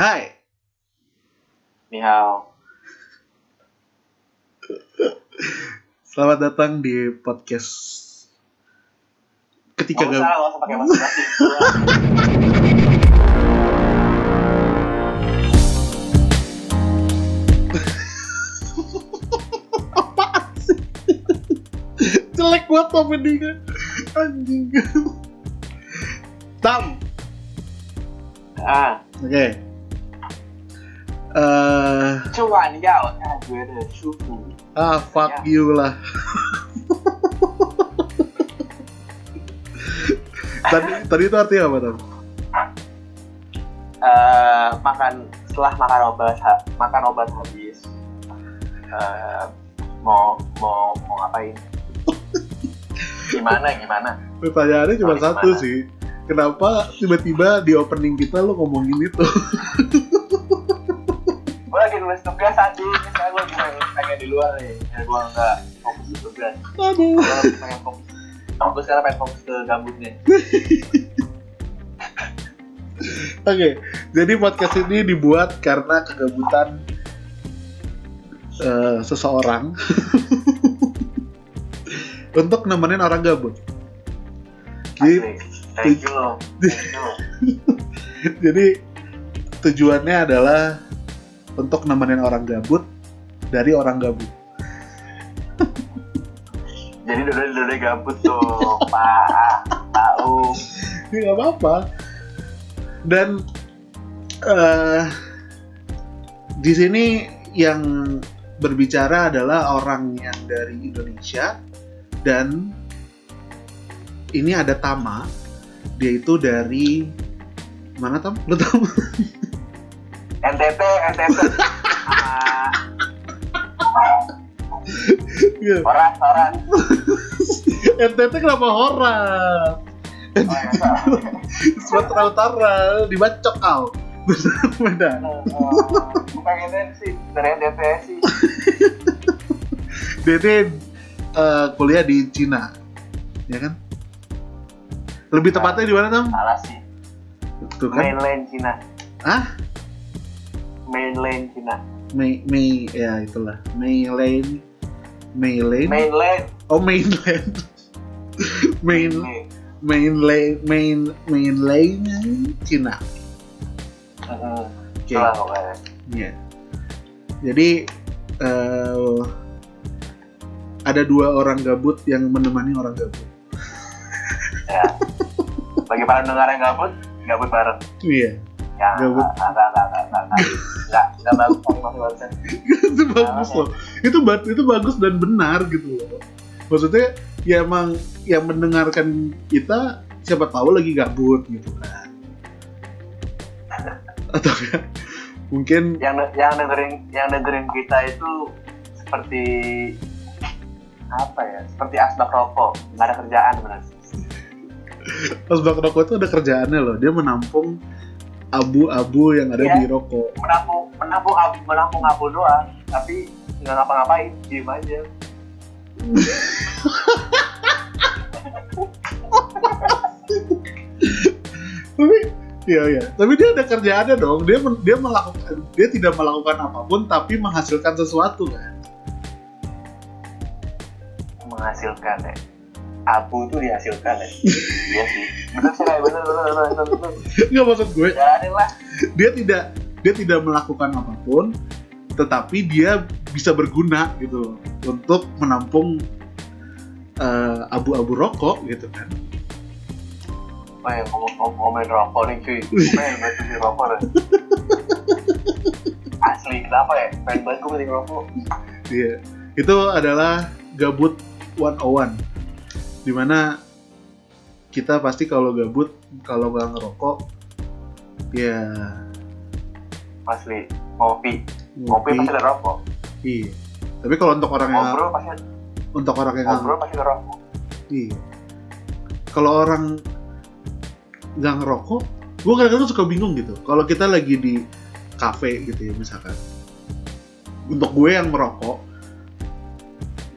Hai. Ni hao. Selamat datang di podcast ketika Nggak gak usah, pakai basi. jelek banget openingnya anjing tam Ah, oke eh 这碗要感觉的舒服。 ah fuck you lah tadi tadi itu artinya apa tam Eh, makan setelah makan obat ha- makan obat habis eh, mau mau mau ngapain? Gimana gimana? pertanyaannya cuma Sorry, satu gimana? sih kenapa tiba-tiba di opening kita lo ngomongin itu Gue lagi nulis tugas aja, misalnya gue pengen, pengen di luar nih, ya gue nggak fokus di tugas. aduh Gue pengen fokus, fokus sekarang pengen fokus ke gambutnya. Oke, jadi podcast ini dibuat karena kegabutan eh, seseorang untuk nemenin orang gabut. Jadi. Thank you thank you. jadi tujuannya adalah untuk nemenin orang gabut dari orang gabut. Jadi dulu dulu gabut tuh, Pak. Tahu. Ya nggak apa-apa. Dan eh di sini yang berbicara adalah orang yang dari Indonesia dan ini ada Tama. Dia itu dari mana Tam? Lu tahu? NTT, NTT. Iya. Orang, orang. NTT kenapa horor? Oh. Sumatera Utara dibacok kau. Beda. Bukan NTT sih, dari NTT sih. Dia ini eh, kuliah di Cina, ya kan? Lebih tepatnya di mana Tam? Salah sih. Tuh kan? Mainland Cina. Ah? Mainland Cina. Mei, Mei, ya itulah. Mei Lane. Mainland. Oh mainland. main, Nih. main lane, main, main lane Cina. Heeh. Oke. Pokoknya. Iya. Jadi eh, ada dua orang gabut yang menemani orang gabut. Ya. Bagi para pendengar yang gabut, gabut bareng. Iya. Ya, Gabut. enggak, enggak, enggak, enggak bagus, masih masih bagus. itu bagus loh. Itu itu bagus dan benar gitu loh. Maksudnya ya emang yang mendengarkan kita siapa tahu lagi gabut gitu kan. Atau ya, mungkin Yang yang dengerin yang dengerin kita itu seperti apa ya? Seperti asbak rokok, nggak ada kerjaan benar. pas bak rokok itu ada kerjaannya loh. Dia menampung abu-abu yang ada Iya. di rokok. Menampung menampung abu, menampung abu doang, tapi nggak ngapa-ngapain, diem aja. tapi iya iya tapi dia ada kerjaannya dong dia dia melakukan dia tidak melakukan apa pun tapi menghasilkan sesuatu kan Menghasilkan ya. Abu itu dihasilkan ya. iya sih. Bener sih, bener bener bener bener. bener. nggak maksud gue lah. dia tidak dia tidak melakukan apa pun tetapi dia bisa berguna gitu untuk menampung eh, abu-abu rokok gitu kan Oh ya, ngomong ngomong ngomongin rokok nih cuy. Pengen banget beli rokok deh. Asli, kenapa ya? Pengen banget gue beli rokok. Iya, itu adalah gabut 101 di mana kita pasti kalau gabut kalau nggak ngerokok ya Asli, ngopi. Ngopi pasti ada rokok. iya tapi kalau untuk orang yang Ngobrol pasti untuk orang yang ngobrol pasti ada rokok. iya kalau orang nggak ngerokok gue kadang-kadang suka bingung gitu kalau kita lagi di kafe gitu ya misalkan untuk gue yang merokok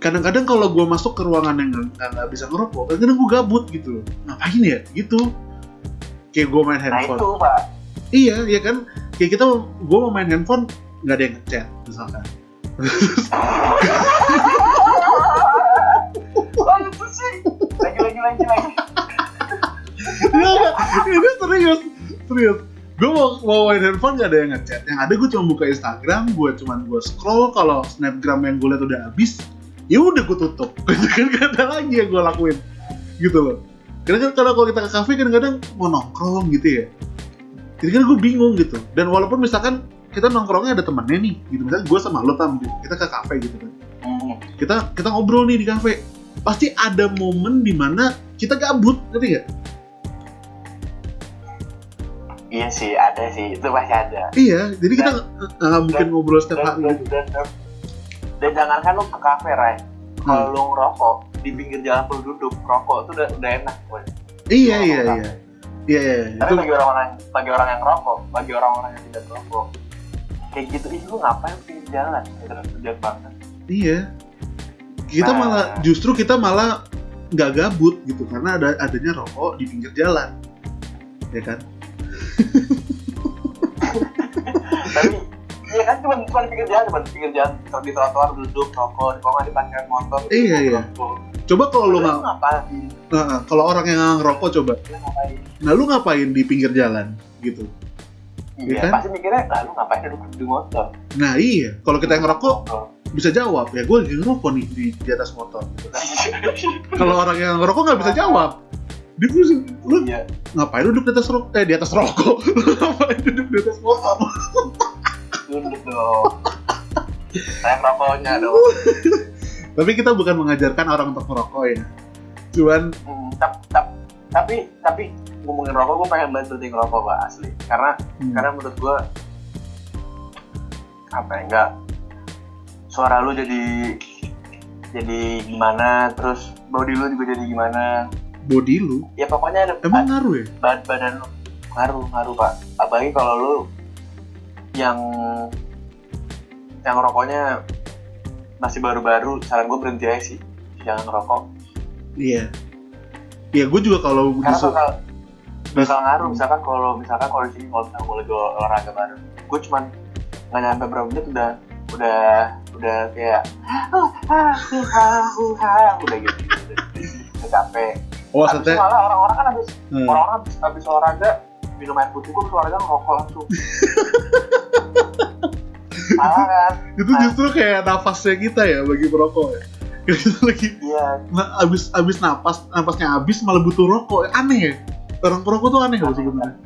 kadang-kadang kalau gue masuk ke ruangan yang nggak bisa ngerokok kadang-kadang gue gabut gitu. Loh ngapain ya? Gitu. Kayak gue main Nah handphone. itu pak, iya ya kan? Kayak kita gue mau main handphone nggak ada yang ngechat misalkan. Wah, itu sih. Lagi, lagi, lagi, lagi. Iya, ini serius serius. Gue mau mau main handphone gak ada yang ngechat. Yang ada gue cuma buka Instagram gue cuma gue scroll. Kalau snapgram yang gue liat udah habis ya udah gue tutup gitu kan gak ada lagi yang gue lakuin gitu loh karena kan kalau kita ke kafe kadang-kadang mau nongkrong gitu ya jadi kan gue bingung gitu dan walaupun misalkan kita nongkrongnya ada temennya nih gitu misalnya gue sama lo tam kita ke kafe gitu kan Hmm. kita kita ngobrol nih di kafe pasti ada momen di mana kita gabut ngerti gak? Iya sih, ada sih. Itu pasti ada. Iya, jadi kita nggak mungkin ngobrol setiap hari dan, gitu. dan, dan, dan jangankan lu ke kafe, Ray. Kalau Hmm. lu ngerokok, di pinggir jalan lu duduk, rokok itu udah, udah enak. Boy. Iya iya iya. kafe. Iya iya. Tapi Itu bagi orang-orang bagi orang yang rokok, bagi orang-orang yang tidak merokok, kayak gitu, ih lu ngapain di pinggir jalan? Gitu, sejak banget. iya. Kita Nah. malah justru kita malah nggak gabut gitu karena ada adanya rokok di pinggir jalan. Ya kan? Tapi Iya kan cuma cuma di pinggir jalan, cuma di pinggir jalan kalau di trotoar duduk rokok, kalau nggak di parkiran motor. Iya, iya. rokok. Coba kalau lu nggak, ngapain? Nah, kalau orang yang nggak ngerokok coba. Ngapain? Nah lu ngapain di pinggir jalan gitu? Iya Iya, kan? pasti mikirnya, lah lu ngapain duduk di motor? Nah iya. Kalau kita yang ngerokok bisa jawab ya gue lagi ngerokok nih di, di atas motor. Gitu. Kalau orang yang ngerokok nggak bisa jawab. Dia pusing, lu Iya. ngapain duduk di atas rokok? Eh di atas rokok. Ngapain duduk di atas motor? Duduk dong. Saya rokoknya dong. Tapi kita bukan mengajarkan orang untuk merokok ya. Cuman Hmm, tap, tap, tapi tapi ngomongin rokok, gue pengen banget berhenti ngerokok pak asli. Karena hmm, karena menurut gue apa ya enggak suara lu jadi jadi gimana terus body lu juga jadi gimana body lu ya pokoknya ada emang ngaruh ya? badan badan lu ngaruh ngaruh pak apalagi kalau lu yang yang rokoknya masih baru-baru saran gue berhenti aja sih. Jangan ngerokok. Iya. Iya gue juga kalau karena bakal bakal ngaruh misalkan kalau misalkan kalau di sini kalau misalkan gue lagi olahraga bareng gue cuman nggak nyampe berapa menit udah udah udah kayak "Huh, ah, ah, ah," udah gitu. Udah capek. Oh Habis maksudnya malah orang-orang kan habis hmm. orang-orang habis, habis olahraga minum air putih gue olahraga ngerokok langsung kan itu justru kayak nafasnya kita ya bagi perokok ya. Kita lagi iya. nah, abis abis napas napasnya habis malah butuh rokok. Aneh ya? Orang perokok tuh aneh loh sebenarnya?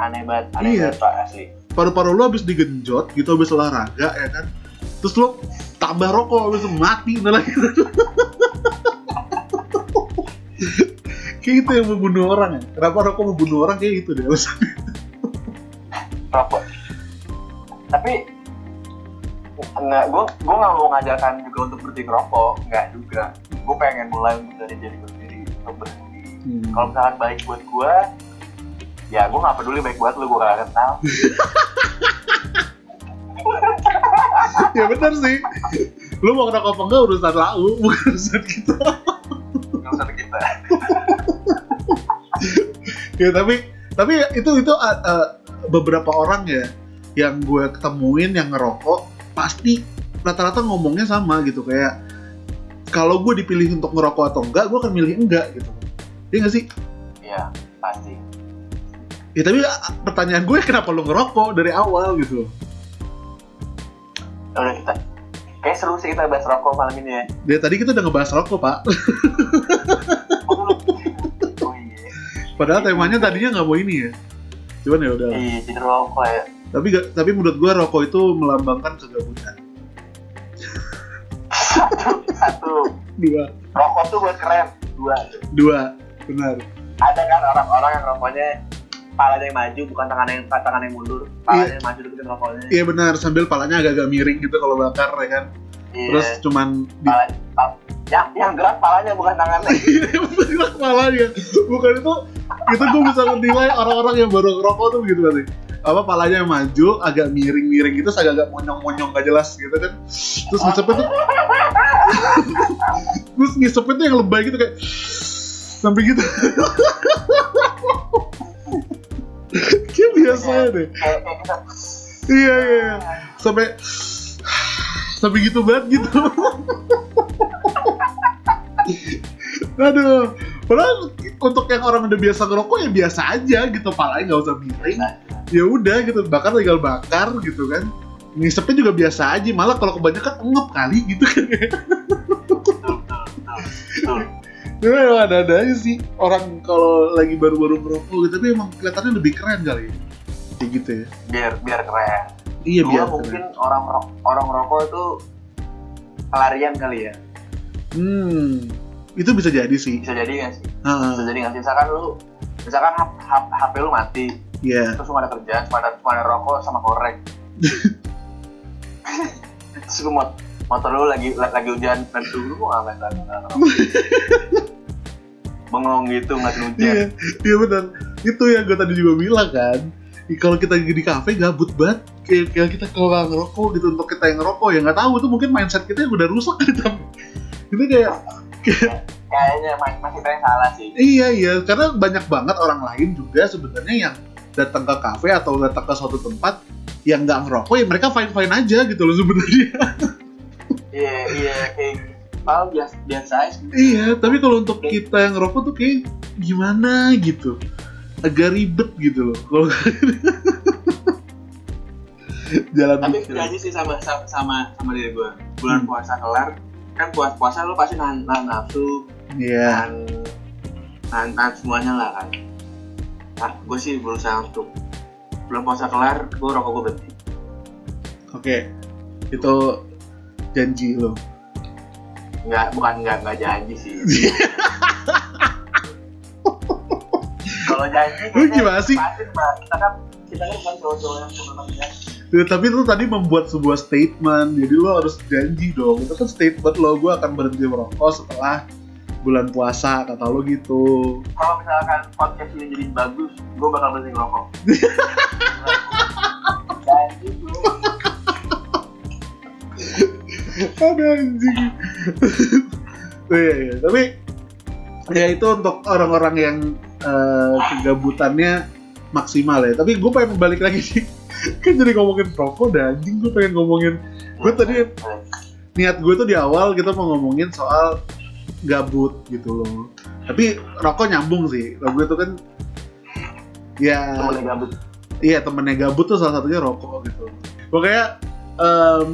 Aneh banget aneh Iya. banget pak asli. Paru-paru lu habis digenjot gitu habis olahraga ya kan? Terus lu tambah rokok habis itu mati nah lagi. Kayak itu yang membunuh orang ya? Kenapa rokok membunuh orang? Kayak gitu deh alasannya rokok tapi nggak gue gue nggak mau ngajarkan juga untuk berhenti ngerokok nggak juga. Gue pengen mulai dari diri gue sendiri untuk berhenti. Kalau misalkan baik buat gue ya gue nggak peduli baik buat lu gue gak kenal. Ya benar sih. Lu mau ngerokok apa enggak urusan lau bukan urusan kita. Usah kita. Ya tapi tapi itu itu uh, uh, beberapa orang ya yang gue ketemuin yang ngerokok pasti rata-rata ngomongnya sama gitu. Kayak kalau gue dipilih untuk ngerokok atau enggak gue akan milih enggak gitu. Iya nggak sih? Ya pasti. Ya tapi uh, pertanyaan gue kenapa lu ngerokok dari awal gitu? Udah kita kayak seru sih kita bahas rokok malam ini ya. Dari tadi kita udah ngebahas rokok pak. Oh iya. Padahal temanya tadinya nggak mau ini ya. Cuman ya udah. Iya jadi rokok ya tapi gak- tapi menurut gue rokok itu melambangkan kegabutan. Satu. Dua. Rokok tuh buat keren. Dua. Dua. Benar. Ada kan orang-orang yang rokoknya palanya yang maju bukan tangan yang tangan yang mundur. Palanya yang maju deketin rokoknya. Iya benar. Sambil palanya agak-agak miring gitu kalau bakar ya kan? Iya. terus cuman di Pala- pal- yang yang gerak palanya bukan tangannya. Iya, palanya. Bukan itu itu gue bisa menilai orang-orang yang baru ngerokok tuh gitu berarti apa palanya yang maju agak miring-miring gitu agak-agak monyong-monyong gak jelas gitu kan. Terus ngisepnya tuh. Terus ngisepnya tuh yang lebay gitu kayak sampai gitu. Kayak biasa deh. kita iya iya iya. sampai sampai gitu banget gitu aduh. Padahal untuk yang orang udah biasa ngerokok ya biasa aja gitu. Palanya nggak usah miring. Ya udah gitu. Bakar tinggal bakar gitu kan. Ngisepnya juga biasa aja. Malah kalau kebanyakan ngep kali gitu kan. Ya emang ada-ada aja sih. Orang kalau lagi baru-baru merokok gitu tapi emang kelihatannya lebih keren kali ya. kayak gitu ya. Biar biar keren. Iya Dua biar mungkin keren. orang orang rokok itu pelarian kali ya. Hmm itu bisa jadi sih bisa jadi nggak sih bisa Heeh. jadi nggak sih misalkan lu misalkan HP lu mati Iya. terus nggak ada kerjaan cuma ada cuma ada rokok sama korek terus lu mot motor lu lagi lagi hujan dan tuh lu mau ngapain lagi bengong gitu nggak hujan Iya, iya benar. Itu yang gue tadi juga bilang kan. Kalau kita di kafe gabut banget, kayak, kayak kita kalau nggak ngerokok gitu untuk kita yang ngerokok ya nggak tahu itu mungkin mindset kita yang udah rusak gitu. Itu kayak kayaknya ma- masih ada yang salah sih. Iya iya. Karena banyak banget orang lain juga sebenarnya yang datang ke kafe atau datang ke suatu tempat yang nggak ngerokok ya mereka fine fine aja gitu loh sebenarnya. iya iya kayak Paling biasa biasa aja iya tapi kalau untuk kita yang ngerokok tuh kayak gimana gitu? Agak ribet gitu loh. Kalau jalan tapi mikir. aja sih sama sama sama, sama diri gue bulan puasa kelar kan puas puasa lu pasti nahan, nahan nafsu Iya. nahan, nahan nahan semuanya lah kan nah, gue sih berusaha untuk bulan puasa kelar gue rokok gue berhenti Oke. Itu janji lo. nggak bukan nggak nggak janji sih kalau janji Lu gimana sih? pasti kita kan kita kan bukan cowok-cowok yang sebenarnya Ya, tapi lu tadi membuat sebuah statement, jadi lo harus janji dong. Itu kan statement lo, gue akan berhenti merokok setelah bulan puasa, kata lo gitu. kalau misalkan podcast ini jadi bagus gue bakal berhenti janji bro Ada anjing. Iya, iya. Tapi ya itu untuk orang-orang yang eh, kegabutannya maksimal ya. Tapi gue pengen balik lagi sih. kan jadi ngomongin rokok dan anjing gue pengen ngomongin gue tadi niat gue tuh di awal kita mau ngomongin soal gabut gitu loh. Tapi rokok nyambung sih. Lagu itu kan ya temennya gabut. Iya temennya gabut tuh salah satunya rokok gitu. Pokoknya em,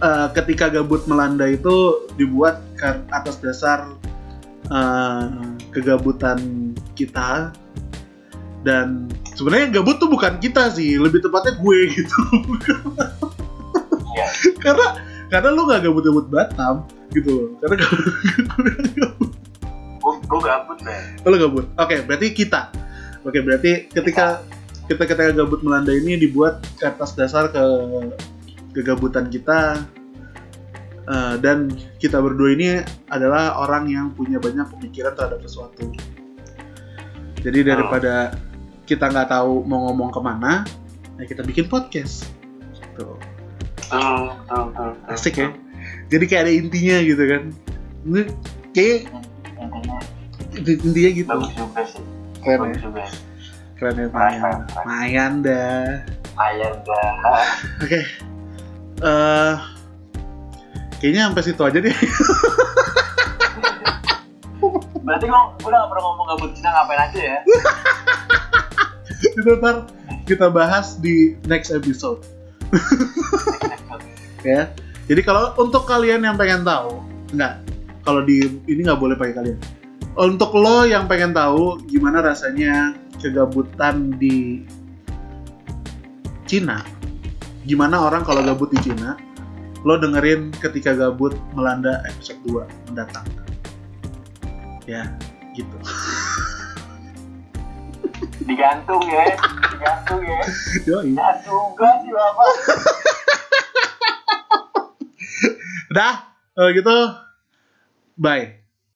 eh, ketika gabut melanda itu dibuat kan atas dasar eh, kegabutan kita dan sebenarnya yang gabut tuh bukan kita sih lebih tepatnya gue gitu Iya. karena karena lu nggak gabut-gabut Batam gitu loh karena gue gue gabut deh Lo gabut. Oke, berarti kita. Oke, berarti ketika kita ketika gabut melanda ini dibuat ke atas dasar ke kegabutan kita eh, dan kita berdua ini adalah orang yang punya banyak pemikiran terhadap sesuatu. Jadi daripada kita nggak tahu mau ngomong ke mana, ya kita bikin podcast. Gitu. betul betul betul. Asik ya. Jadi kayak ada intinya gitu kan. Kayak intinya intinya gitu. bagus juga sih Keren ya. bagus juga Keren ya, Mayan. keren. Mayan dah. dah Oke. Eh kayaknya sampai situ aja deh. berarti gue udah gak pernah ngomong gabut kita ngapain aja ya Itu ntar kita bahas di next episode. ya. Jadi kalau untuk kalian yang pengen tahu, enggak. Kalau di ini nggak boleh pakai kalian. Untuk lo yang pengen tahu gimana rasanya kegabutan di Cina, gimana orang kalau gabut di Cina, lo dengerin ketika gabut melanda episode 2 mendatang. Ya, gitu. digantung ya digantung ya. Jangan juga sih bapak. Udah, kalau gitu, bye.